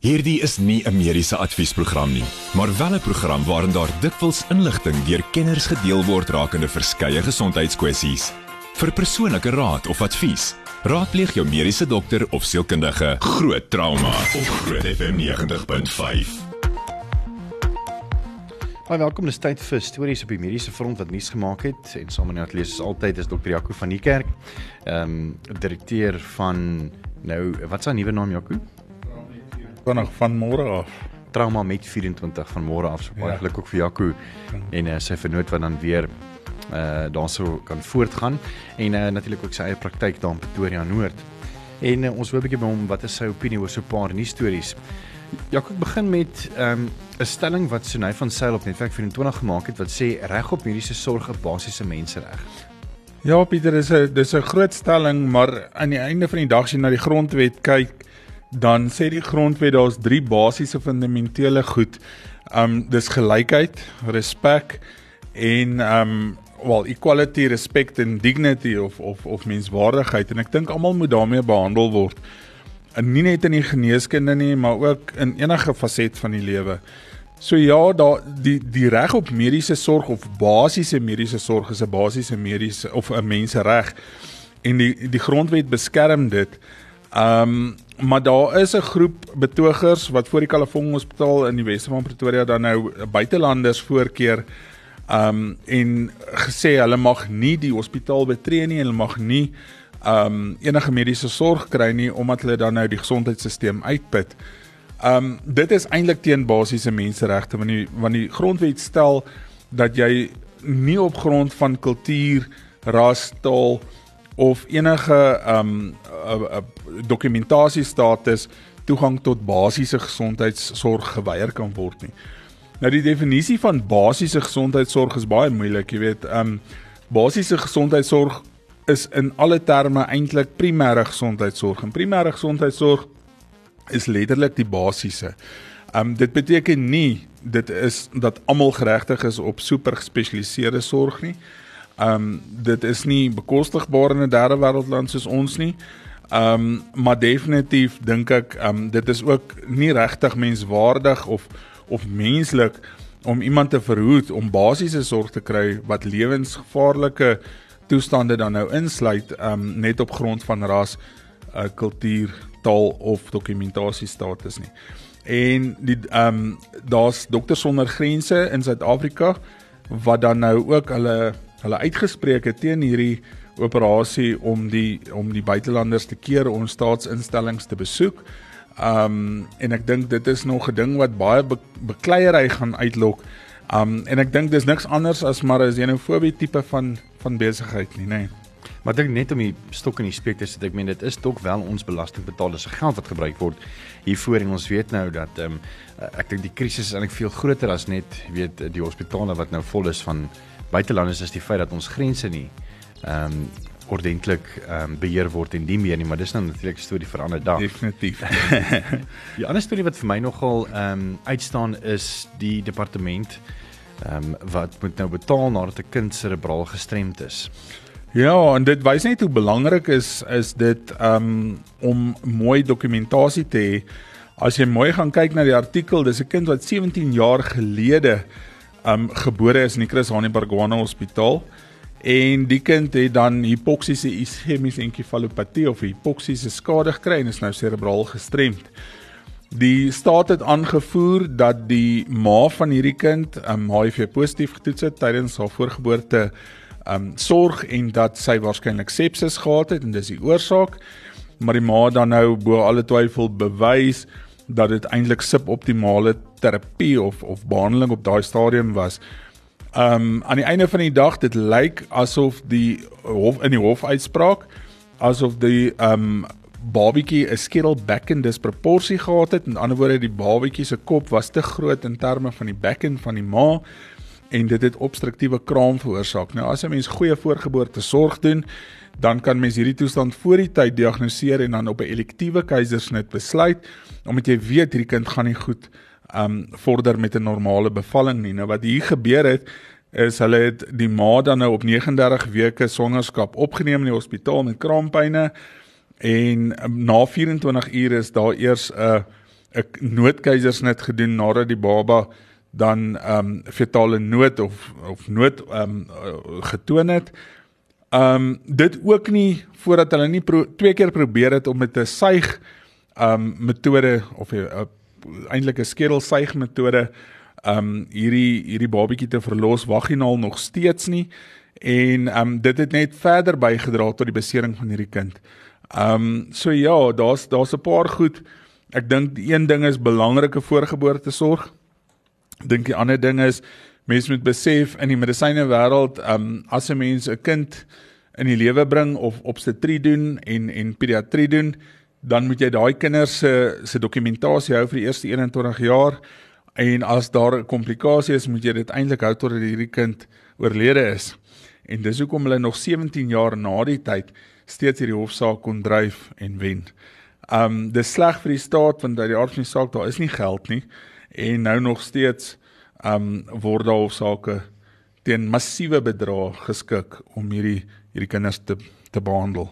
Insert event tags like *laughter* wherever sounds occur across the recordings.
Hierdie is nie 'n mediese adviesprogram nie, maar wel 'n program waarin daar dikwels inligting deur kenners gedeel word rakende verskeie gesondheidskwessies. Vir persoonlike raad of advies, raadpleeg jou mediese dokter of sielkundige. Groot trauma op Groot FM 90.5. Baie welkom dis tyd vir stories op die mediese front wat nuus gemaak het en saam in die ateljee soos altyd is dokter Jaco van die kerk. Ehm um, direkteur van nou wat is sy nuwe naam Jaco? Vanaand van môre af. Trauma met 24 van môre af. So baie Ja. geluk ook vir Jaco en uh, sy vernoot wat dan weer uh daarso kan voortgaan en uh, natuurlik ook sy eie praktyk daar in Pretoria Noord. En uh, ons hoop 'n bietjie by hom wat is sy opinie oor so 'n paar nuus stories. Jaco ek begin met 'n um, stelling wat Sunay van Sail op Netwerk 24 gemaak het wat sê reg op mediese sorg 'n basiese mensereg. Ja, Pieter, dis 'n dis 'n groot stelling, maar aan die einde van die dag as jy na die grondwet kyk, dan sê die grondwet daar's drie basiese fundamentele goed. Um dis gelykheid, respek en um wel equality, respect and dignity of of of menswaardigheid en ek dink almal moet daarmee behandel word. En nie net in die geneeskunde nie, maar ook in enige faset van die lewe. So ja, daar die die reg op mediese sorg of basiese mediese sorg is 'n basiese mediese of 'n mensereg en die die grondwet beskerm dit. Um maar daar is 'n groep betogers wat voor die Kalafong Hospitaal in die Weste van Pretoria dan nou buitelanders voorkeur um en gesê hulle mag nie die hospitaal betree nie hulle mag nie um enige mediese sorg kry nie omdat hulle dan nou die gesondheidstelsel uitput. Um dit is eintlik teen basiese menseregte want die want die grondwet stel dat jy nie op grond van kultuur, ras, taal of enige um uh, uh, dokumentasiestatus toegang tot basiese gesondheidsorg geweier kan word nie. Nou die definisie van basiese gesondheidsorg is baie moeilik, jy weet, um basiese gesondheidsorg is in alle terme eintlik primêre gesondheidsorg. En primêre gesondheidsorg is letterlik die basiese. Um dit beteken nie dit is dat almal geregtig is op super gespesialiseerde sorg nie. Um dit is nie bekostigbaar in 'n derde wêreldland soos ons nie. Um maar definitief dink ek um dit is ook nie regtig menswaardig of of menslik om iemand te verhoed om basiese sorg te kry wat lewensgevaarlike toestande dan nou insluit um net op grond van ras, uh, kultuur, taal of dokumentasiestatus nie. En die um daar's dokters sonder grense in Suid-Afrika wat dan nou ook hulle hulle uitgespreek het teen hierdie operasie om die om die buitelanders te keer om staatsinstellings te besoek. Um en ek dink dit is nog 'n ding wat baie be bekleierery gaan uitlok. Um en ek dink dis niks anders as maar 'n xenofobie tipe van van besigheid nie, nê. Nee. Maar dink net om die stok in die spek te sit, ek meen dit is dalk wel ons belastingbetalers se geld wat gebruik word hiervoor en ons weet nou dat ehm um, ek dink die krisis is eintlik veel groter as net weet die hospitale wat nou vol is van buitelanders is die feit dat ons grense nie ehm um, ordentlik ehm um, beheer word en nie meer nie, maar dis nou natuurlik 'n storie vir 'n ander dag. Definitief. *laughs* Die ander storie wat vir my nogal ehm um, uitstaan is die departement ehm um, wat moet nou betaal nadat 'n kind serebraal gestremd is. Ja, en dit wys net hoe belangrik is is dit um om mooi dokumentasie te hê. As jy mooi gaan kyk na die artikel, dis 'n kind wat 17 jaar gelede um gebore is in die Chris Hani Baragwana Hospitaal. En die kind het dan hipoksiese ischemiese enkefalopatie of hipoksiese skade gekry en is nou serebraal gestremd. Die staat het aangevoer dat die ma van hierdie kind um HIV positief getoets het tydens haar voorgeboorte um sorg en dat sy waarskynlik sepsis gehad het en dis die oorsaak. Maar die ma dan nou bo alle twyfel bewys dat dit eintlik suboptimale terapie of of behandeling op daai stadium was. Um aan die einde van die dag dit lyk asof die hof in die hofuitspraak asof die um babietjie 'n skedel bekken disproporsie gehad het. In ander woorde die babietjie se kop was te groot in terme van die bekken van die ma en dit het obstruktiewe kraam veroorsaak. Nou as 'n mens goeie voorgeboorte sorg doen, dan kan mens hierdie toestand voor die tyd diagnoseer en dan op 'n elektiewe keisersnit besluit omdat jy weet hierdie kind gaan nie goed um vorder met 'n normale bevalling nie. Nou wat hier gebeur het is hulle het die ma dan nou op 39 weke swangerskap opgeneem in die hospitaal met kraampyne en um, na 24 ure is daar eers 'n 'n noodkeisersnit gedoen nadat die baba dan ehm um, fetale nood of of nood ehm um, getoon het. Ehm um, dit ook nie voordat hulle nie pro, twee keer probeer het om met 'n suig ehm um, metode of 'n uh, eintlik 'n skedelsuig metode ehm um, hierdie hierdie babatjie te verlos vaginaal nog steeds nie en ehm um, dit het net verder bygedra tot die besering van hierdie kind. Ehm um, so ja, daar's daar's 'n paar goed. Ek dink een ding is belangrike voorgeboorte sorg dink die ander ding is mense moet besef in die medisyne wêreld um as 'n mens 'n kind in die lewe bring of obstetrie doen en en pediatrie doen dan moet jy daai kinders se se dokumentasie hou vir die eerste 21 jaar en as daar 'n komplikasie is moet jy dit eintlik hou tot hierdie kind oorlede is en dis hoekom hulle nog 17 jaar na die tyd steeds hierdie hofsaak kon dryf en wen. Um dis sleg vir die staat want uit die aard van die saak daar is nie geld nie en nou nog steeds um word daar hofsaake teen massiewe bedrae geskik om hierdie hierdie kinders te te behandel.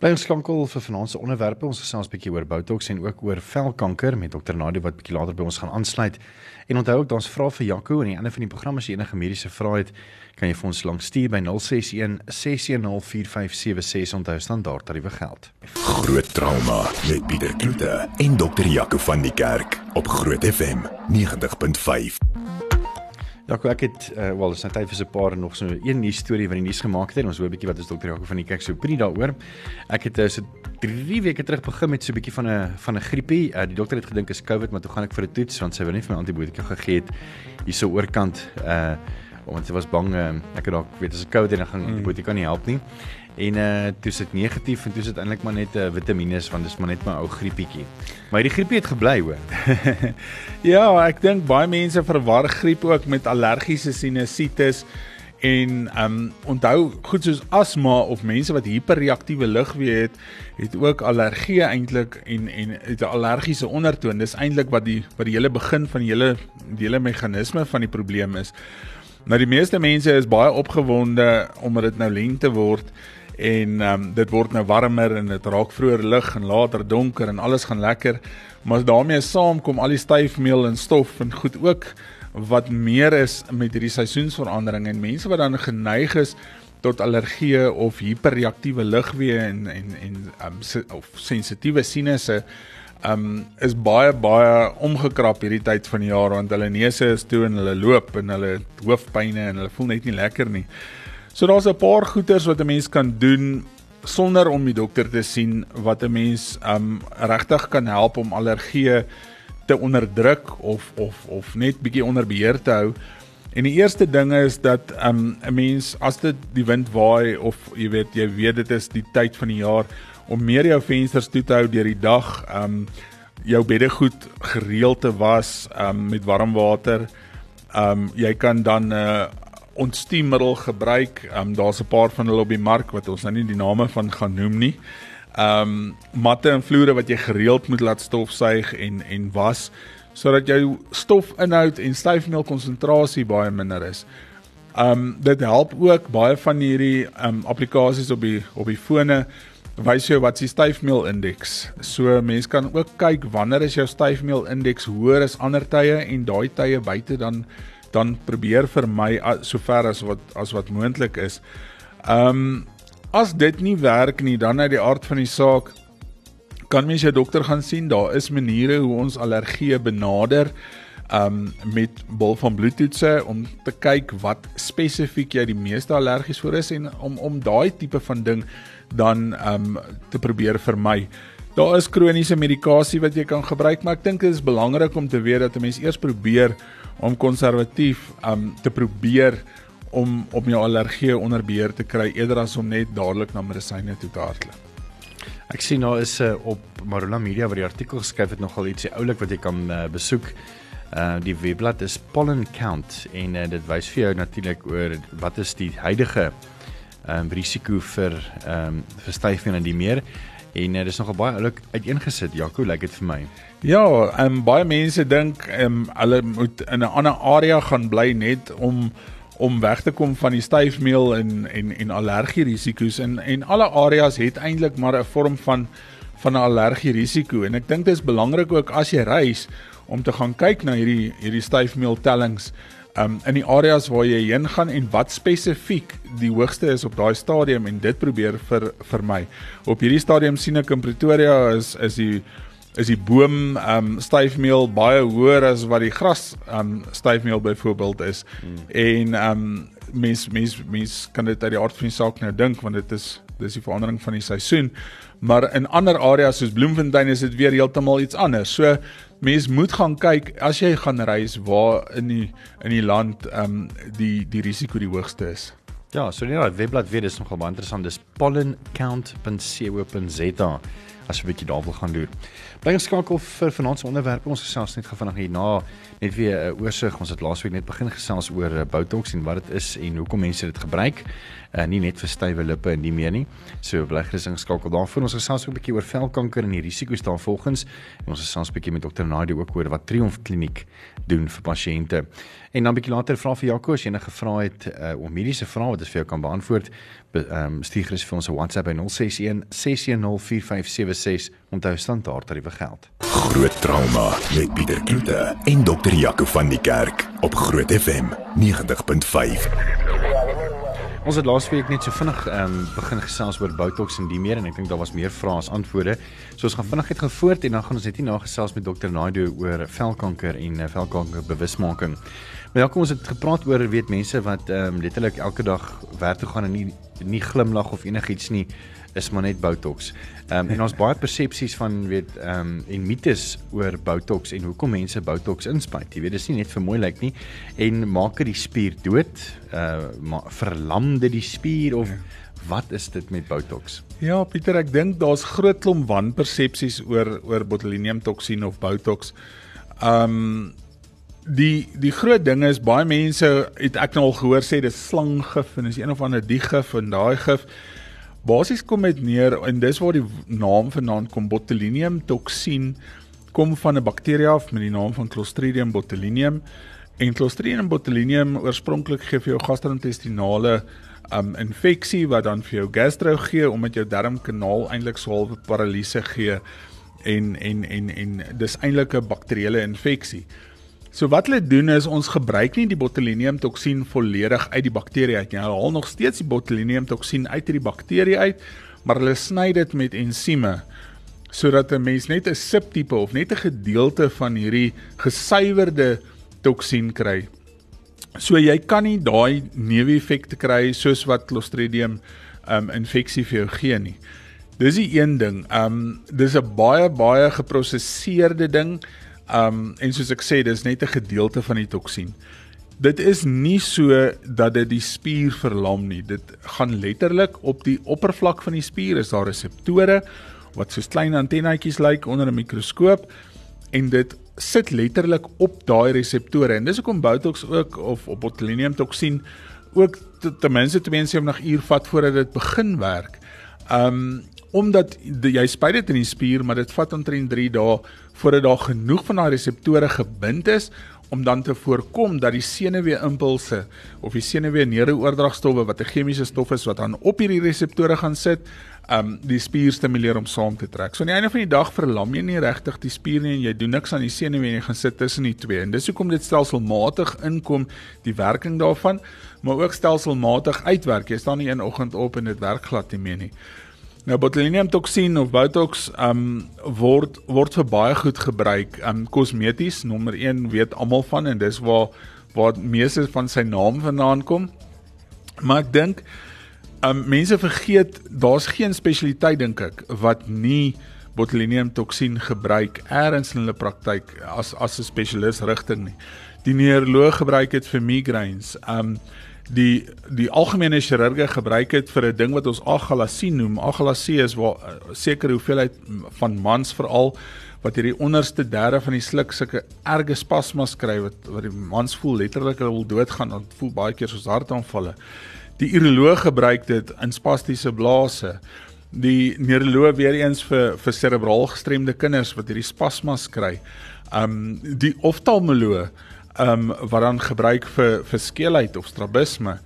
Bly ons skankel vir finansiële onderwerpe. Ons gesels 'n bietjie oor Botox en ook oor velkanker met dokter Nadia wat bietjie later by ons gaan aansluit. En onthou ook daar's vrae vir Jaco en die einde van die program as jy enige mediese vrae het, kan jy vir ons lank stuur by 061 610 4576 onthou standaard tariewe geld. Groot trauma met Pieter Kloete en dokter Jaco van die Kerk op Groot FM 90.5. Ja, ek het uh, wel, is nou tyd vir so 'n paar nog so een nuus storie wat die nuus gemaak het en ons hoor 'n bietjie wat is dokter Jaco van die kyk so opinie daaroor. Ek het uh, so 3 weke terug begin met so 'n bietjie van 'n van 'n griepie. Uh, die dokter het gedink is COVID, maar toe gaan ek vir 'n toets want sy wou net vir my antibiotika gegee het hierso oorkant uh omdat sy was bang uh, ek het dalk weet as ek COVID het dan gaan mm. antibiotika nie help nie. En uh toe sit negatief en toe sit eintlik maar net uh, vitamiene want dis maar net my ou griepietjie. Maar hierdie griepie het gebly hoor. *laughs* ja, ek dink baie mense verwar griep ook met allergiese sinusitis en um onthou goed soos asma of mense wat hiperreaktiewe lugweë het, het ook allergie eintlik en en het 'n allergiese ondertoon. Dis eintlik wat die wat die hele begin van die hele die hele meganisme van die probleem is. Nou die meeste mense is baie opgewonde omdat dit nou lente word en um, dit word nou warmer en dit raak vroeër lig en later donker en alles gaan lekker maar daarmee saam kom al die styfmeel en stof en goed ook wat meer is met hierdie seisoensverandering en mense wat dan geneig is tot allergieë of hiperreaktiewe lugweë en en en um, of sensitiewe sinusse um is baie baie omgekrap hierdie tyd van die jaar want hulle neuse is toe en hulle loop en hulle hoofpynne en hulle voel net nie lekker nie. So daar's 'n paar goeters wat 'n mens kan doen sonder om die dokter te sien wat 'n mens um regtig kan help om allergieë te onderdruk of of of net bietjie onder beheer te hou. En die eerste ding is dat um 'n mens as dit die wind waai of jy weet jy weet dit is die tyd van die jaar om meer jou vensters toe te hou deur die dag, um jou beddegoed gereeld te was um met warm water. Um jy kan dan 'n uh, ontstiemiddel gebruik. Ehm um, daar's 'n paar van hulle op die mark wat ons nou nie die name van gaan noem nie. Ehm um, matte en vloere wat jy gereeld moet laat stofsuig en en was sodat jou stofinhoud en styfmeel konsentrasie baie minder is. Ehm um, dit help ook baie van hierdie ehm um, aplikasies op die op die fone wys jou wat se styfmeel indeks. So mense kan ook kyk wanneer is jou styfmeel indeks hoër as ander tye en daai tye buite dan dan probeer vermy sover as wat as wat moontlik is. Ehm um, as dit nie werk nie, dan uit die aard van die saak kan mens jou dokter gaan sien. Daar is maniere hoe ons allergie benader um met bol van bloedtoetse om te kyk wat spesifiek jy die meeste allergies vir is en om om daai tipe van ding dan um te probeer vermy. Daar is kroniese medikasie wat jy kan gebruik, maar ek dink dit is belangrik om te weet dat 'n mens eers probeer om konservatief um te probeer om om jou allergie onder beheer te kry eerder as om net dadelik na medisyne toe te hardloop. Ek sien nou is uh, op Marula Media waar die artikel geskryf het nogal ietsie oulik wat jy kan uh, besoek. Uh die webblad is Pollen Count en uh, dit wys vir jou natuurlik oor wat is die huidige um risiko vir um verstyfing en die meer. En uh, dis nogal baie oulik uiteengesit. Jaco, lyk like dit vir my. Ja, ehm um, baie mense dink ehm um, hulle moet in 'n ander area gaan bly net om om weg te kom van die styfmeel en en en allergie risiko's en en alle areas het eintlik maar 'n vorm van van 'n allergie risiko en ek dink dit is belangrik ook as jy reis om te gaan kyk na hierdie hierdie styfmeel tellings um in die areas waar jy heen gaan en wat spesifiek die hoogste is op daai stadium en dit probeer vir vir my. Op hierdie stadium sien ek in Pretoria is is die is die boom um styfmeel baie hoër as wat die gras um styfmeel byvoorbeeld is. Hmm. En um mens mens mens kan dit uit die aard van die saak nou dink want dit is dis die verandering van die seisoen. Maar in ander areas soos Bloemfontein is dit weer heeltemal iets anders. So mens moet gaan kyk as jy gaan reis waar in die in die land ehm um, die die risiko die hoogste is. Ja, so net daai webblad weer is nogal baie interessant. Dis pollencount.co.za as jy bietjie daar wil gaan doen. Bly geskakel vir vanaand se onderwerp. Ons gesels net gevinnig hierna net weer 'n uh, oorsig. Ons het laasweek net begin gesels oor uh, Botox en wat dit is en hoekom mense dit gebruik uh, nie net vir stywe lippe en nie meer nie. So bly gerus ingeskakel daarvoor. Ons gesels ook 'n bietjie oor velkanker en die risiko's daarvolgens. En ons gesels 'n bietjie met dokter Nadia ook oor wat Triomf Kliniek doen vir pasiënte. En dan 'n bietjie later vra vir Jaco as jy enige vrae het uh, om mediese vrae wat ons vir jou kan beantwoord. Ehm um, stuur gerus vir ons 'n WhatsApp by 061 610 4576 onthou standaard tariewe geld. Groot trauma met Pieter Kloete en dokter Jaco van die Kerk op Groot FM 90.5. Ons het laasweek net so vinnig ehm um, begin gesels oor Botox en die meer en ek dink daar was meer vrae as antwoorde. So ons gaan vinnig net gevoort en dan gaan ons net hierna gesels met dokter Naido oor velkanker en uh, velkanker bewusmaking. Maar ja, kom ons het gepraat oor weet mense wat ehm um, letterlik elke dag werk toe gaan en nie nie glimlag of enigiets nie is maar net Botox. Ehm um, en ons *laughs* baie persepsies van weet ehm um, en mites oor Botox en hoekom mense Botox inspuit. Jy weet dis nie net vir mooi lyk nie en maak dit die spier dood, uh verlam dit die spier of wat is dit met Botox? Ja, Pieter, ek dink daar's groot klomp wanpersepsies oor oor botulinum toksien of Botox. Ehm um, die die groot ding is baie mense het ek nou al gehoor sê dis slanggif en is een of ander die gif en daai gif Basies kom dit neer en dis waar die naam vanaand kom botulinum toksien kom van 'n bakterie af met die naam van Clostridium botulinum en Clostridium botulinum oorspronklik gee vir jou gastrointestinale um infeksie wat dan vir jou gastro gee omdat jou darmkanaal eintlik swaalwe paralise gee en en en en dis eintlik 'n bakterieële infeksie. So wat hulle doen is ons gebruik nie die botulinum toksien volledig uit die bakterie uit nie. Hulle haal nog steeds die botulinum toksien uit hierdie bakterie uit, maar hulle sny dit met ensieme sodat 'n mens net 'n subtipe of net 'n gedeelte van hierdie gesuiwerde toksien kry. So jy kan nie daai neeweffekte kry soos wat Clostridium um infeksie vir jou gee nie. Dis die een ding. Um dis 'n baie baie geprosesseerde ding. Um en soos ek sê, dis net 'n gedeelte van die toksien. Dit is nie so dat dit die spier verlam nie. Dit gaan letterlik op die oppervlak van die spier is daar reseptore wat soos klein antennetjies lyk onder 'n mikroskoop en dit sit letterlik op daai reseptore. En dis hoekom Botox ook of op botulinum toksien ook ten minste 72 uur vat voordat dit begin werk. Um omdat jy spuit dit in die spier, maar dit vat omtrent 3 dae voordat daar genoeg van daai reseptore gebind is om dan te voorkom dat die senuwee-impulse of die senuwee-neuroordragstowwe wat 'n chemiese stof is wat dan op hierdie reseptore gaan sit, um die spier stimuleer om saam te trek. So aan die einde van die dag verlam jy nie regtig die spier nie en jy doen niks aan die senuwee en jy gaan sit tussen die twee. En dis hoekom dit stelselmatig inkom die werking daarvan, maar ook stelselmatig uitwerk. Jy staan nie een oggend op en dit werk glad nie meer nie. Nou botulinum toksien of Botox um word word vir baie goed gebruik. Um kosmeties nommer 1 weet almal van en dis waar waar meeste van sy naam vandaan kom. Maar ek dink um mense vergeet daar's geen spesialiteit dink ek wat nie botulinum toksien gebruik eers in hulle praktyk as as 'n spesialis rigting nie. Die neuroloog gebruik dit vir migraines. Um die die algemene chirurge gebruik dit vir 'n ding wat ons agalasie noem. Agalasie is waar uh, sekere hoeveelheid van mans veral wat hierdie onderste derde van die sluk sulke erge spasmas kry wat wat die mans voel letterlik hulle wil doodgaan en voel baie keer soos hartaanvalle. Die uroloog gebruik dit in spastiese blase. Die neuroloog weer eens vir vir serebraal gestremde kinders wat hierdie spasmas kry. Um die oftalmoloog ehm um, wat dan gebruik vir vir skeelheid of strabisme.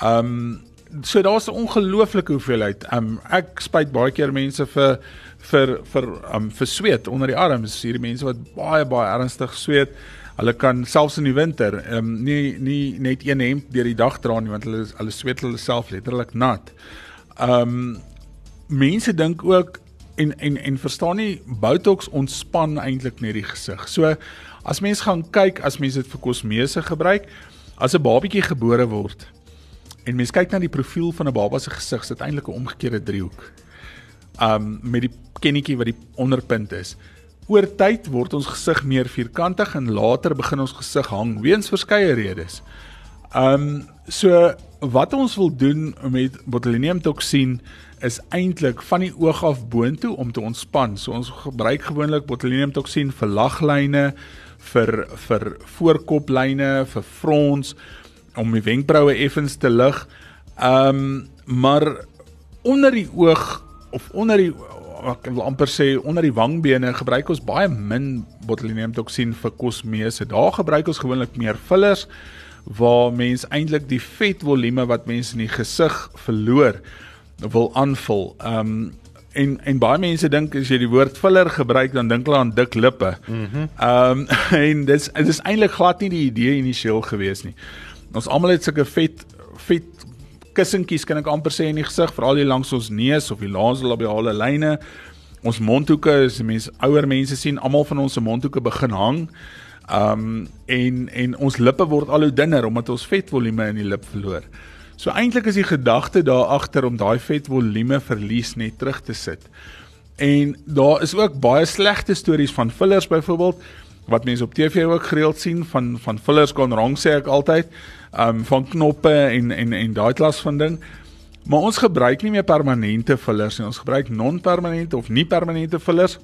Ehm um, so daar's 'n ongelooflike hoeveelheid. Um ek spyt baie keer mense vir vir vir um vir sweet onder die arms. Hierdie mense wat baie baie ernstig sweet. Hulle kan selfs in die winter um nie nie net een hemp deur die dag dra nie want hulle hulle sweet hulle self letterlik nat. Um mense dink ook en en en verstaan nie Botox ontspan eintlik net die gesig. So as mens gaan kyk as mens dit vir kosmese gebruik, as 'n babatjie gebore word en mens kyk na die profiel van 'n baba se gesig, sit eintlik 'n omgekeerde driehoek. Um met die kennetjie wat die onderpunt is. Oor tyd word ons gesig meer vierkantig en later begin ons gesig hang weens verskeie redes. Um so wat ons wil doen met botulinum toksien is eintlik van die oog af boontoe om te ontspan. So ons gebruik gewoonlik botulinum toksien vir laglyne, vir vir voorkoplyne, vir frons om die wenkbroue effens te lig. Ehm um, maar onder die oog of onder die ek wil amper sê onder die wangbene gebruik ons baie min botulinum toksien vir kosmese. Daar gebruik ons gewoonlik meer fillers waar mens eintlik die vetvolume wat mense in die gesig verloor wil aanvul. Ehm um, en en baie mense dink as jy die woord filler gebruik dan dink hulle aan dik lippe. Mhm. Ehm mm *laughs* um, en dis dis eintlik glad nie die idee initieel gewees nie. Ons almal het sulke vet vet kussentjies kan ek amper sê in die gesig, veral hier langs ons neus of die labiale lyne. Ons mondhoeke, as mense ouer mense sien, almal van ons se mondhoeke begin hang. Um en en ons lippe word al hoe dunner omdat ons vetvolume in die lip verloor. So eintlik is die gedagte daar agter om daai vetvolume verlies net terug te sit. En daar is ook baie slegte stories van fillers byvoorbeeld wat mense op TV ook gereeld sien van van fillers kon rang sê ek altyd, ehm um, van knoppe en en en daai klas van ding. Maar ons gebruik nie meer permanente fillers nie. Ons gebruik non-permanente of nie permanente fillers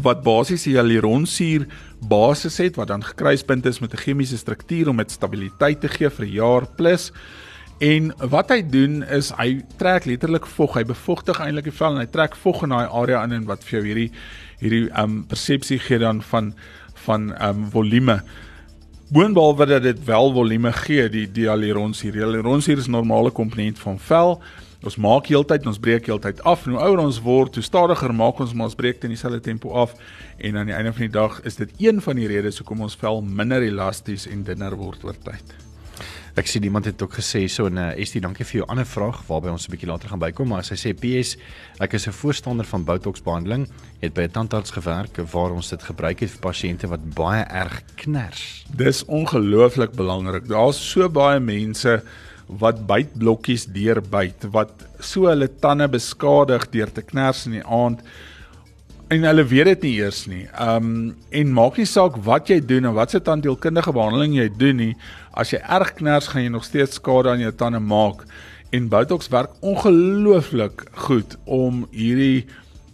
wat basies hyaluronsuur basis het wat dan gekruispunt is met 'n chemiese struktuur om dit stabiliteit te gee vir jaar plus. En wat hy doen is hy trek letterlik vog, hy bevochtig eintlik die vel en hy trek vog in daai area in en wat vir jou hierdie hierdie um persepsie gee dan van van um volume. Boonbehalwe dat dit wel volume gee, die die hyaluronsuur. Hyaluronsuur is 'n normale komponent van vel. Ons maak heeltyd, ons breek heeltyd af. Hoe ouer ons word, hoe stadiger maak ons maar ons breek in dieselfde tempo af. En aan die einde van die dag is dit een van die redes hoekom ons vel minder elasties en dunner word oor tyd. Ek sien iemand het ook gesê so en uh, Estie, dankie vir jou ander vraag waarby ons 'n bietjie later gaan bykom, maar sy sê PS, ek is 'n voorstander van Botox behandeling, het by 'n tandarts gewerk waar ons dit gebruik het vir pasiënte wat baie erg kners. Dis ongelooflik belangrik. Daar's so baie mense wat bytblokkies deurbyt wat so hulle tande beskadig deur te kners in die aand en hulle weet dit nie eers nie. Um en maak nie saak wat jy doen en wat se tandheelkundige behandeling jy doen nie, as jy erg kners gaan jy nog steeds skade aan jou tande maak. En Botox werk ongelooflik goed om hierdie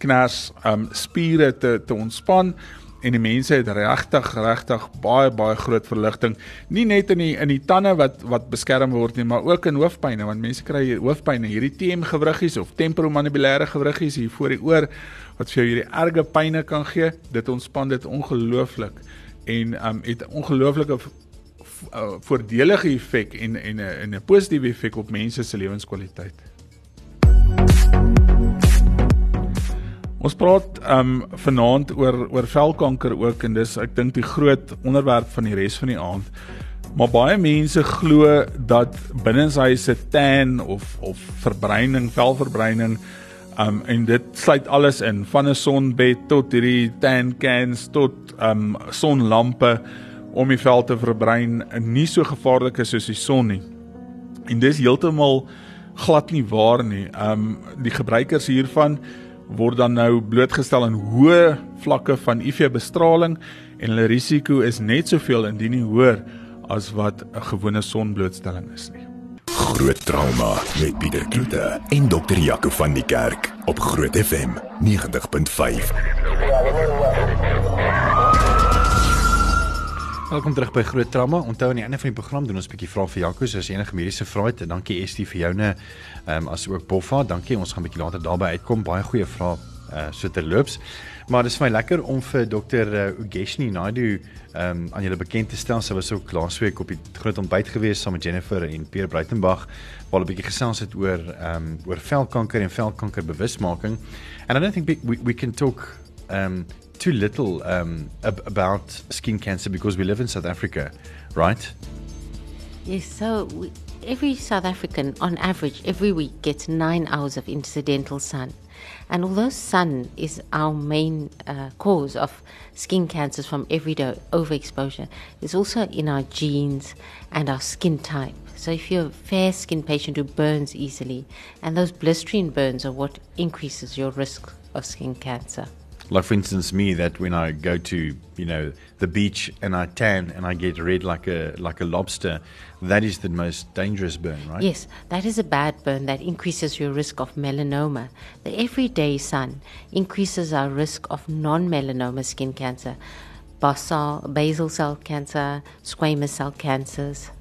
kners um spiere te te ontspan en die mense het regtig regtig baie baie groot verligting nie net in die in die tande wat wat beskerm word nie maar ook in hoofpynne want mense kry hoofpynne hierdie TM gewriggies of temporomandibulêre gewriggies hier voor die oor wat vir jou hierdie erge pynne kan gee. Dit ontspan dit ongelooflik. En um het ongelooflike uh, voordelige effek en en 'n 'n positiewe effek op mense se lewenskwaliteit. Ons praat um vanaand oor oor velkanker ook en dis ek dink die groot onderwerp van die res van die aand. Maar baie mense glo dat binnenshuise tan of of verbreining, velverbreining um en dit sluit alles in van 'n sonbed tot hierdie tan cans tot um sonlampe om die vel te verbrein nie so gevaarlik is soos die son nie. En dis heeltemal glad nie waar nie. Um die gebruikers hiervan word dan nou blootgestel aan hoë vlakke van UV-bestraling en hulle risiko is net soveel indien nie hoër as wat 'n gewone sonblootstelling is nie. Groot trauma met Pieter Kloete en dokter Jaco van die Kerk op Groot FM 90.5. Welkom terug by Groot Trauma. Onthou aan die einde van die program doen ons 'n bietjie vrae vir Jaco as jy enige mediese vrae het. Dankie Estie vir joune. Ehm um, as ook Boffa, dankie. Ons gaan 'n bietjie later daarby uitkom. Baie goeie vrae uh so terloops. Maar dit is vir my lekker om vir Dr. Ugeshni Naidu um, aan julle bekend te stel. Sy was ook laasweek op die groot ontbyt gewees saam met Jennifer en Pierre Breitenberg waar 'n bietjie gesels het oor ehm um, oor velkanker en velkanker bewusmaking. And I don't think we we can talk um too little um ab about skin cancer because we live in South Africa, right? Yes, so we, every South African, on average, every week gets nine hours of incidental sun. And although sun is our main uh, cause of skin cancers from everyday overexposure, it's also in our genes and our skin type. So if you're a fair skinned patient who burns easily, and those blistering burns are what increases your risk of skin cancer. Like for instance me that when I go to you know the beach and I tan and I get red like a like a lobster that is the most dangerous burn right Yes, that is a bad burn that increases your risk of melanoma. The everyday sun increases our risk of non-melanoma skin cancer, basal, basal cell cancer, squamous cell cancers.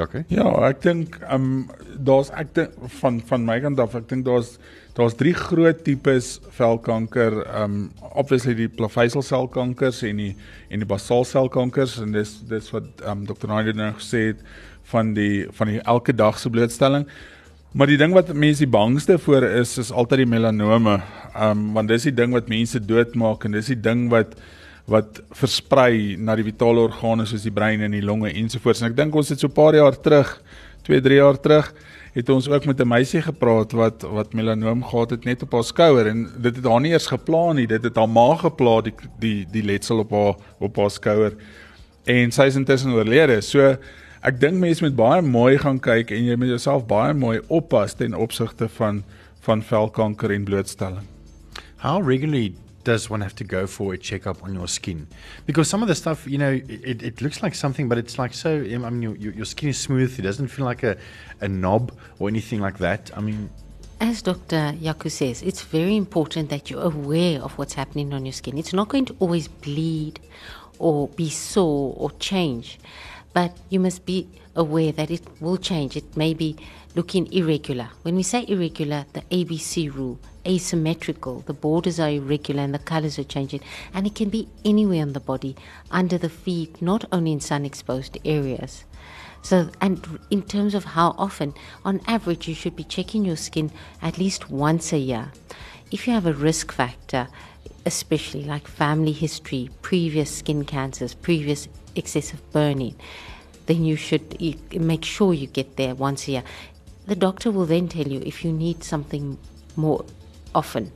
Okay Ja, ek dink ehm um, daar's ek dink van van my kant af, ek dink daar's daar's drie groot tipes velkanker. Ehm um, obviously die plaveisselselkankers en die en die basalselkankers en dis dis wat ehm um, Dr. Naidoo nou gesê het van die van die elke dag se blootstelling. Maar die ding wat mense die bangste voor is is altyd die melanome. Ehm um, want dis die ding wat mense doodmaak en dis die ding wat wat versprei na die vitale organe soos die brein en die longe ensovoorts. En ek dink ons het so 'n paar jaar terug, 2, 3 jaar terug, het ons ook met 'n meisie gepraat wat wat melanoom gehad het net op haar skouer en dit het haar nie eers geplan nie. Dit het haar ma gepla die die die letsel op haar op haar skouer. En sy is intussen oorlede. So ek dink mense moet baie mooi gaan kyk en jy moet jouself baie mooi oppas ten opsigte van van velkanker en blootstelling. how regularly does one have to go for a checkup on your skin because some of the stuff you know it, it looks like something but it's like so I mean your, your skin is smooth it doesn't feel like a a knob or anything like that I mean As Dr. Yaku says, it's very important that you're aware of what's happening on your skin. It's not going to always bleed or be sore or change, but you must be aware that it will change. It may be looking irregular. When we say irregular, the ABC rule, asymmetrical, the borders are irregular and the colors are changing, and it can be anywhere on the body, under the feet, not only in sun exposed areas. So, and in terms of how often, on average, you should be checking your skin at least once a year. If you have a risk factor, especially like family history, previous skin cancers, previous excessive burning, then you should make sure you get there once a year. The doctor will then tell you if you need something more often.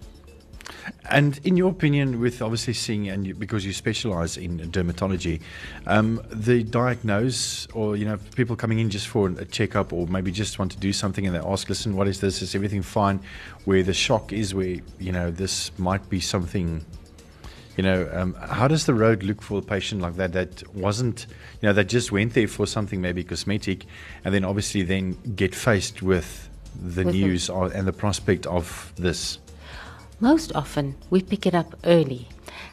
And in your opinion, with obviously seeing and you, because you specialize in dermatology, um, the diagnose or you know people coming in just for a checkup or maybe just want to do something and they ask, listen, what is this? Is everything fine? Where the shock is, where you know this might be something. You know, um, how does the road look for a patient like that that wasn't, you know, that just went there for something maybe cosmetic, and then obviously then get faced with the With news or, and the prospect of this. Most often, we pick it up early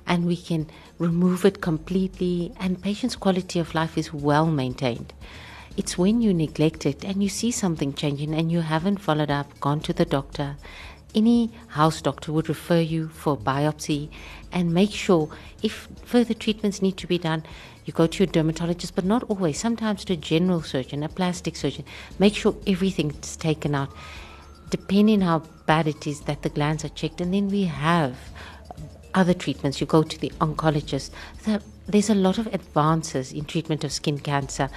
and we can remove it completely, and patient's quality of life is well maintained. It's when you neglect it and you see something changing and you haven't followed up, gone to the doctor. Any house doctor would refer you for biopsy and make sure if further treatments need to be done, you go to your dermatologist, but not always. Sometimes to a general surgeon, a plastic surgeon. Make sure everything's taken out depending how bad it is that the glands are checked and then we have other treatments you go to the oncologist there's a lot of advances in treatment of skin cancer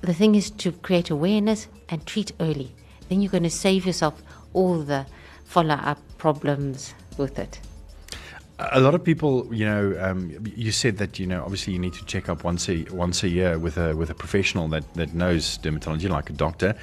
the thing is to create awareness and treat early then you're going to save yourself all the follow-up problems with it A lot of people, you know, um, you said that you know, obviously, you need to check up once a once a year with a with a professional that that knows dermatology, like a doctor.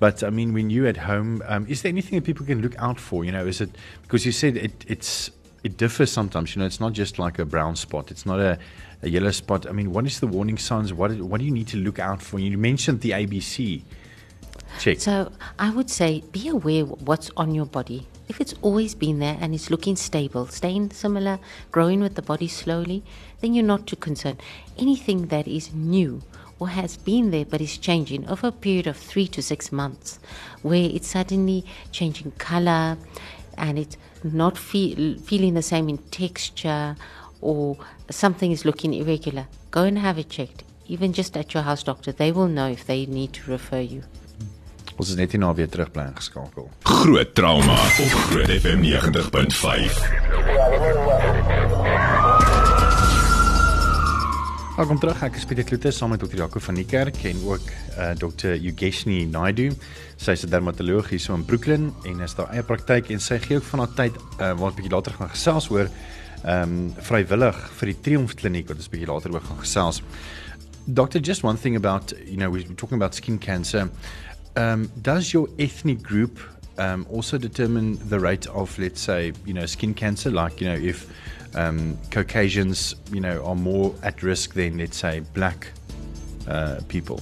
But I mean, when you at home, um, is there anything that people can look out for? You know, is it because you said it it's it differs sometimes. You know, it's not just like a brown spot. It's not a, a yellow spot. I mean, what is the warning signs? What what do you need to look out for? You mentioned the ABC check. So I would say be aware what's on your body. If it's always been there and it's looking stable, staying similar, growing with the body slowly, then you're not too concerned. Anything that is new or has been there but is changing over a period of three to six months, where it's suddenly changing color and it's not feel, feeling the same in texture or something is looking irregular, go and have it checked. Even just at your house doctor, they will know if they need to refer you. Ons is net hier na weer terug bly ingeskakel. Groot trauma op Groot FM 90.5. Welkom terug. Ek is Pieter Kloete saam met Dr. Jaco van die kerk en ook uh, Dr. Yugeshni Naidu. Sy is 'n dermatoloog hier so in Brooklyn en is daar eie praktyk en sy gee ook van haar tyd uh, waar ons bietjie later gaan gesels oor ehm um, vrywillig vir die Triumph Kliniek wat ons bietjie later oor gaan gesels. Doctor, just one thing about, you know, we're talking about skin cancer. Um, does your ethnic group um, also determine the rate of, let's say, you know, skin cancer? Like, you know, if um, Caucasians, you know, are more at risk than, let's say, black uh, people?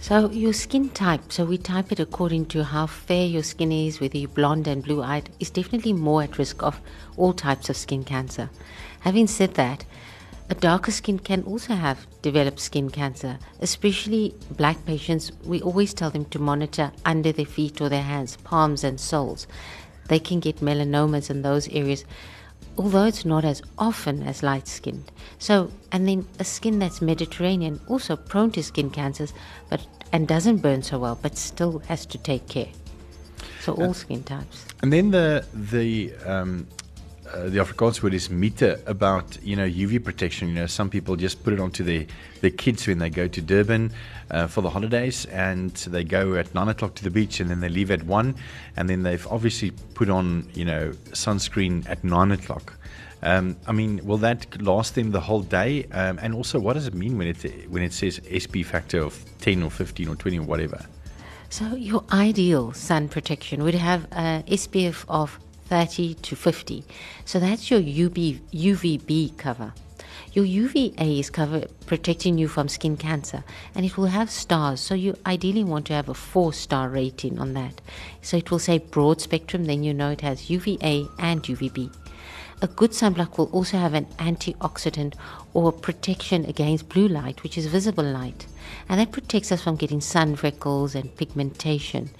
So your skin type, so we type it according to how fair your skin is, whether you're blonde and blue-eyed, is definitely more at risk of all types of skin cancer. Having said that, a darker skin can also have developed skin cancer, especially black patients. We always tell them to monitor under their feet or their hands, palms and soles. They can get melanomas in those areas, although it's not as often as light skinned. So, and then a skin that's Mediterranean, also prone to skin cancers, but and doesn't burn so well, but still has to take care. So all skin types. And then the the um, uh, the Afrikaans word is mite about you know UV protection. You know, some people just put it onto their their kids when they go to Durban uh, for the holidays, and they go at nine o'clock to the beach, and then they leave at one, and then they've obviously put on you know sunscreen at nine o'clock. Um, I mean, will that last them the whole day? Um, and also, what does it mean when it when it says SP factor of ten or fifteen or twenty or whatever? So your ideal sun protection would have a SPF of 30 to 50. So that's your UV, UVB cover. Your UVA is cover protecting you from skin cancer and it will have stars. So you ideally want to have a four star rating on that. So it will say broad spectrum, then you know it has UVA and UVB. A good sunblock will also have an antioxidant or protection against blue light, which is visible light. And that protects us from getting sun freckles and pigmentation.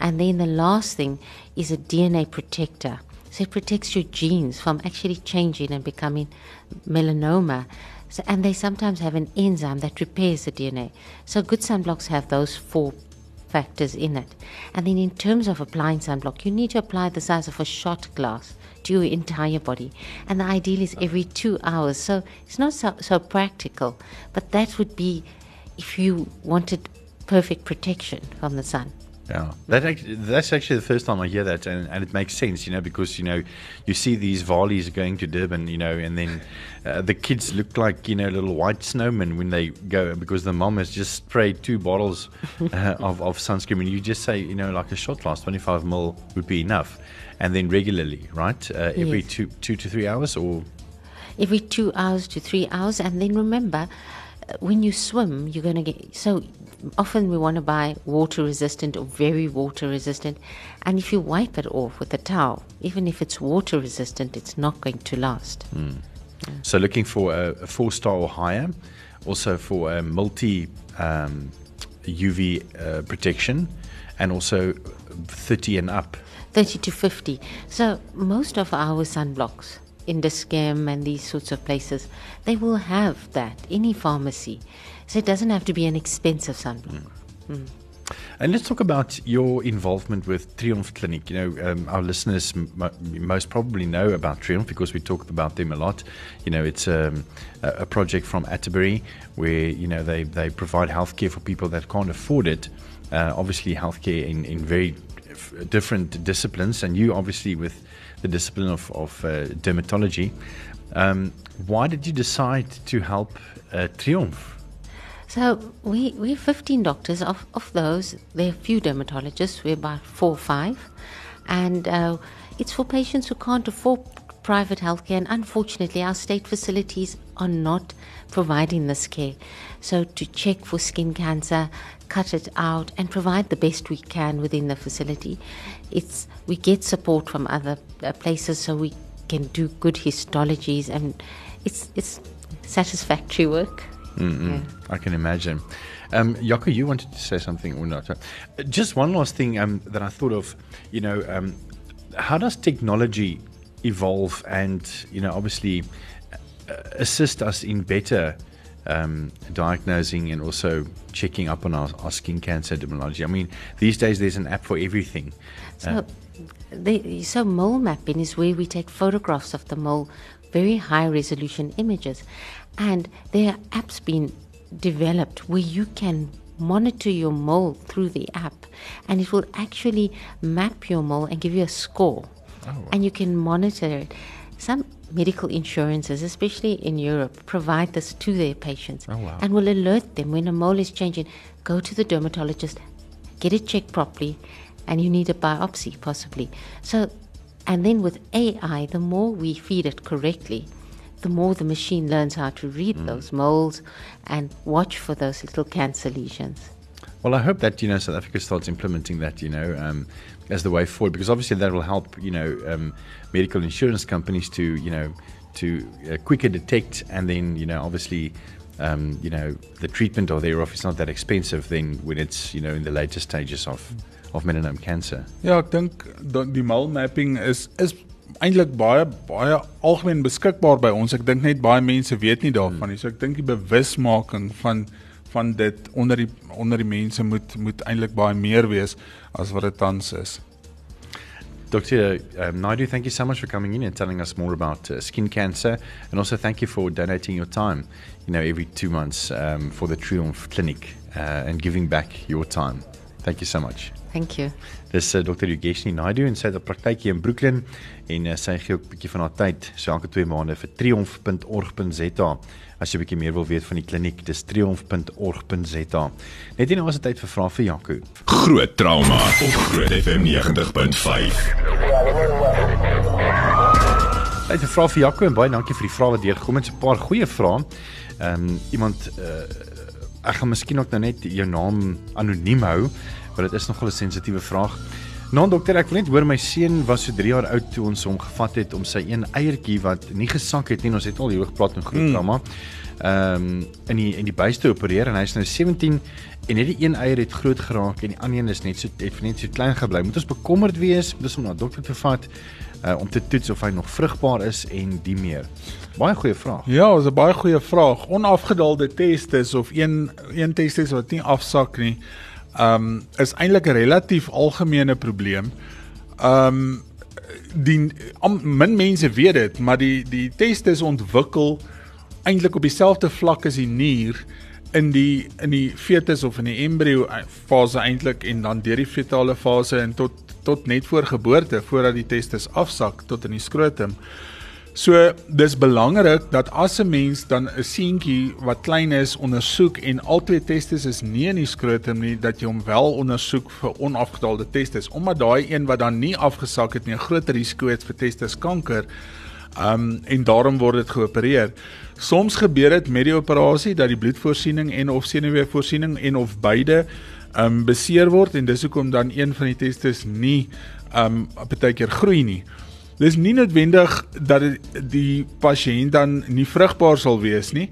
And then the last thing is a DNA protector. So it protects your genes from actually changing and becoming melanoma. So, and they sometimes have an enzyme that repairs the DNA. So good sunblocks have those four factors in it. And then in terms of applying sunblock, you need to apply the size of a shot glass to your entire body. And the ideal is every two hours. So it's not so, so practical, but that would be if you wanted perfect protection from the sun. Yeah, that actually, that's actually the first time I hear that, and, and it makes sense, you know, because you know, you see these volleys going to Durban, you know, and then uh, the kids look like you know little white snowmen when they go because the mom has just sprayed two bottles uh, *laughs* of of sunscreen, and you just say, you know, like a shot glass, twenty five ml would be enough, and then regularly, right, uh, every Yes. two two to three hours, or? Every two hours to three hours. And then remember, when you swim, you're going to get so often we want to buy water resistant or very water resistant. And if you wipe it off with a towel, even if it's water resistant, it's not going to last. So looking for a, a four star or higher, also for a multi um, UV uh, protection, and also 30 and up. 30 to 50. So most of our sunblocks in the scam and these sorts of places, they will have that, any pharmacy. So it doesn't have to be an expensive sunblock. And let's talk about your involvement with Triumph Clinic. You know, um, our listeners m- most probably know about Triumph because we talk about them a lot. You know, it's um, a, a project from Atterbury where you know they they provide healthcare for people that can't afford it. Uh, obviously, healthcare in in very different disciplines, and you obviously with the discipline of of uh, dermatology. Um, why did you decide to help uh, Triumph? So we we're 15 doctors. Of of those, there are few dermatologists. We're about four or five, and uh, it's for patients who can't afford private healthcare. And unfortunately, our state facilities are not providing this care. So to check for skin cancer, cut it out, and provide the best we can within the facility. It's we get support from other uh, places, so we can do good histologies, and it's it's satisfactory work. Yeah. I can imagine. Um, Yoko, you wanted to say something or not? Just one last thing um, that I thought of. You know, um, how does technology evolve and you know obviously uh, assist us in better um, diagnosing and also checking up on our, our skin cancer dermatology. I mean, these days there's an app for everything. So, uh, the, so mole mapping is where we take photographs of the mole, very high resolution images, and there are apps being developed where you can monitor your mole through the app, and it will actually map your mole and give you a score, oh, wow. and you can monitor it. Some medical insurances, especially in Europe, provide this to their patients oh, wow. and will alert them when a mole is changing. Go to the dermatologist, get it checked properly, and you need a biopsy possibly. So, and then with AI, the more we feed it correctly, the more the machine learns how to read mm. those moles and watch for those little cancer lesions. Well, I hope that you know South Africa starts implementing that. You know, um, as the way forward, because obviously that will help. You know, um, medical insurance companies to you know to uh, quicker detect and then you know obviously. Um, you know the treatment or thereof is not that expensive then when it's you know in the later stages of of melanoma cancer. Ja, ek dink die mole mapping is is eintlik baie baie algemeen beskikbaar by ons. Ek dink net baie mense weet nie daarvan nie. So ek dink die bewusmaking van van dit onder die onder die mense moet moet eintlik baie meer wees as wat dit tans is. Dr. Um, Naidu, thank you so much for coming in and telling us more about uh, skin cancer, and also thank you for donating your time, you know, every two months um, for the Triumph Clinic uh, and giving back your time. Thank you so much. Thank you. Dis uh, Dr. Yugeshni Naidu en sy het 'n praktyk hier in Brooklyn en uh, sy gee ook 'n bietjie van haar tyd, so elke 2 maande vir triumph.org.za as jy 'n bietjie meer wil weet van die kliniek, dis triumph.org.za. Net hier nou is dit tyd vir vrae vir Jaco. Groot trauma op Groot FM 90.5. Dit is 'n vraag vir Jaco en baie dankie vir die vrae wat deurgekom het. 'n Paar goeie vrae. Ehm um, iemand uh, ek gaan miskien ook nou net jou naam anoniem hou, want dit is nogal 'n sensitiewe vraag. Nou dokter, ek wil net hoor my seun was so 3 jaar oud toe ons hom gevat het om sy een eiertjie wat nie gesak het nie. Ons het al hier gepraat met groot trauma. Ehm um, in die in die buis te opereer en hy's nou 17 en net die een eier het groot geraak en die ander een is net so het net so klein gebly. Moet ons bekommerd wees? Moet ons hom na dokter toe vat uh, om te toets of hy nog vrugbaar is en die meer? Baie goeie vraag. Ja, dis 'n baie goeie vraag. Onafgedaalde testes of een een testes wat nie afsak nie um is eintlik 'n relatief algemene probleem. Um die om, min mense weet dit, maar die die teste is ontwikkel eintlik op dieselfde vlak as die nier in die in die fetus of in die embrio fase eintlik en dan deur die fetale fase en tot tot net voor geboorte voordat die testes afsak tot in die skrotum. So dis belangrik dat as 'n mens dan 'n seentjie wat klein is ondersoek en albei testes is nie in die skrotum nie dat jy hom wel ondersoek vir onafgedaalde testes omdat daai een wat dan nie afgesak het nie 'n groter risiko het vir testeskanker. Um en daarom word dit geopereer. Soms gebeur dit met die operasie dat die bloedvoorsiening en of senuweevoorsiening en of beide um beseer word en dis hoekom dan een van die testes nie um baie keer groei nie. Dis nie noodwendig dat die pasiënt dan nie vrugbaar sal wees nie.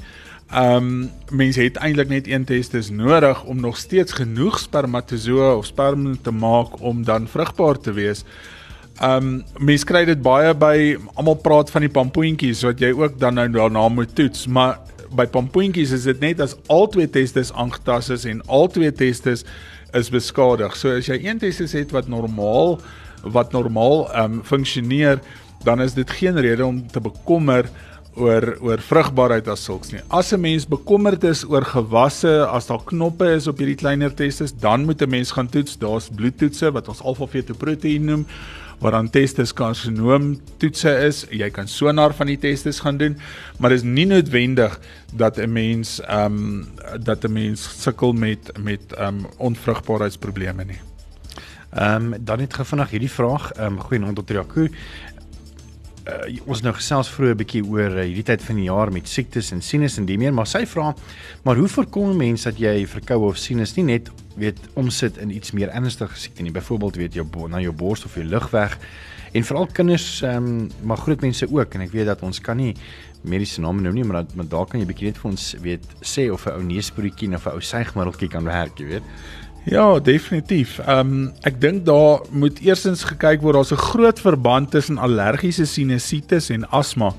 Ehm um, mense het eintlik net een testis nodig om nog steeds genoeg spermatozoë of sperm te maak om dan vrugbaar te wees. Ehm um, mense kry dit baie by almal praat van die pampoentjies wat jy ook dan nou daarna moet toets, maar by pampoentjies is dit net as al twee testis aangetast is en al twee testis is beskadig. So as jy een testis het wat normaal wat normaal um, funksioneer, dan is dit geen rede om te bekommer oor oor vrugbaarheid as sulks nie. As 'n mens bekommerd is oor gewasse, as daar knoppe is op hierdie kleiner testes, dan moet 'n mens gaan toets. Daar's bloedtoetse wat ons alfa-fetoproteïen noem wat dan testes karsinoom toetse is. Jy kan sonar van die testes gaan doen, maar dit is nie noodwendig dat 'n mens ehm um, dat 'n mens sukkel met met ehm um, onvrugbaarheidsprobleme nie. Ehm um, dan net gou vinnig hierdie vraag. Ehm um, goeienaand tot Jaco. Uh, ons nou gesels vroeër 'n bietjie oor uh, hierdie tyd van die jaar met siektes en sinus en die meer, maar sy vra, maar hoe voorkom mense dat jy verkoue of sinus nie net weet omsit in iets meer ernstige siekte nie, byvoorbeeld weet jou na jou bors of jou lugweg en veral kinders ehm um, maar groot mense ook en ek weet dat ons kan nie mediese name noem nie, maar dat, maar daar kan jy bietjie net vir ons weet sê of 'n ou neusbroodjie of 'n ou suigmiddeltjie kan werk, jy weet. Ja, definitief. Ehm um, ek dink daar moet eersins gekyk word daar's 'n groot verband tussen allergiese sinusitis en asma.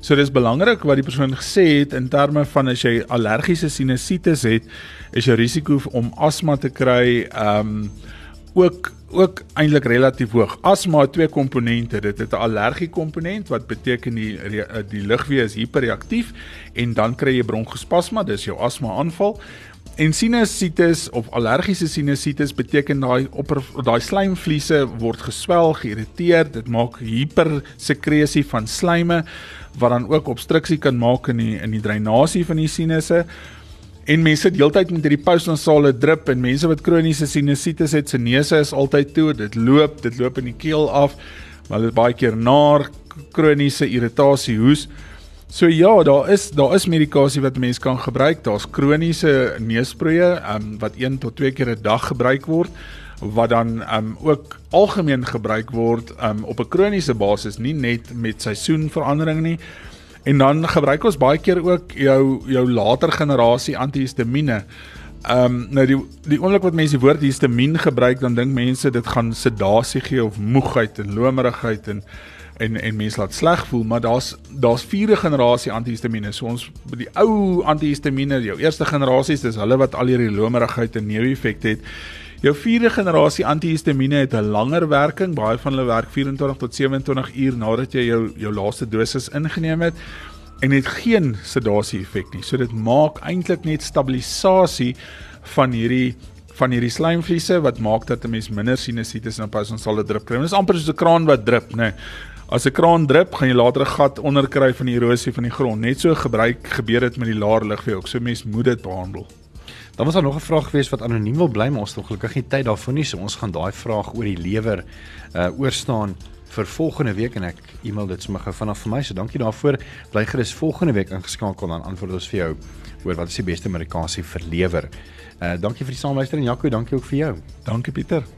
So dis belangrik wat die persoon gesê het in terme van as jy allergiese sinusitis het, is jou risiko om asma te kry ehm um, ook ook eintlik relatief hoog. Asma het twee komponente. Dit het 'n allergie komponent wat beteken die die lugweë is hiperreaktief en dan kry jy bronkospasma, dis jou asma aanval. En sinusitis of allergiese sinusitis beteken daai op daai slijmvliese word geswel, geïrriteer, dit maak hipersekresie van slijme wat dan ook obstruksie kan maak in die in die dreinasie van die sinusse. En mense sit heeltyd met hierdie postnasale drip en mense wat kroniese sinusitis het, se neuse is altyd toe, dit loop, dit loop in die keel af. Maar dit baie keer naar kroniese irritasie, hoes. So ja, daar is daar is medikasie wat mense kan gebruik. Daar's kroniese neussproeë um, wat 1 tot 2 keer 'n dag gebruik word wat dan um ook algemeen gebruik word um op 'n kroniese basis, nie net met seisoenverandering nie. En dan gebruik ons baie keer ook jou jou later generasie antihistamiene. Ehm um, nou die die oomblik wat mense die woord histamien gebruik, dan dink mense dit gaan sedasie gee of moegheid en lomerigheid en en en mense laat sleg voel, maar daar's daar's vierde generasie antihistamiene. So ons die ou antihistamiene, jou eerste generasies, dis hulle wat al hierdie lomerigheid en neeweffekte het. Jou vierde generasie antihistamiene het 'n langer werking. Baie van hulle werk 24 tot 27 uur nadat jy jou jou laaste dosis ingeneem het en het geen sedasie effek nie. So dit maak eintlik net stabilisasie van hierdie van hierdie slijmvliese wat maak dat 'n mens minder sinusitis en op ons sal dit drup kry. Dit is amper soos 'n kraan wat drup, nê. Nee. As 'n kraan drup, gaan jy later 'n gat onder kry van die erosie van die grond. Net so gebruik gebeur dit met die laer lugvee ook. So mens moet dit behandel. Dan was daar nog 'n vraag gewees wat anoniem wil bly, maar ons het ongelukkig nie tyd daarvoor nie, so ons gaan daai vraag oor die lewer uh oorstaan vir volgende week en ek e-mail dit sommer gou vanaf vir my. So dankie daarvoor. Bly gerus volgende week ingeskakel dan antwoord ons vir jou oor wat is die beste medikasie vir lewer. Uh dankie vir die saamluister en Jaco, dankie ook vir jou. Dankie Pieter.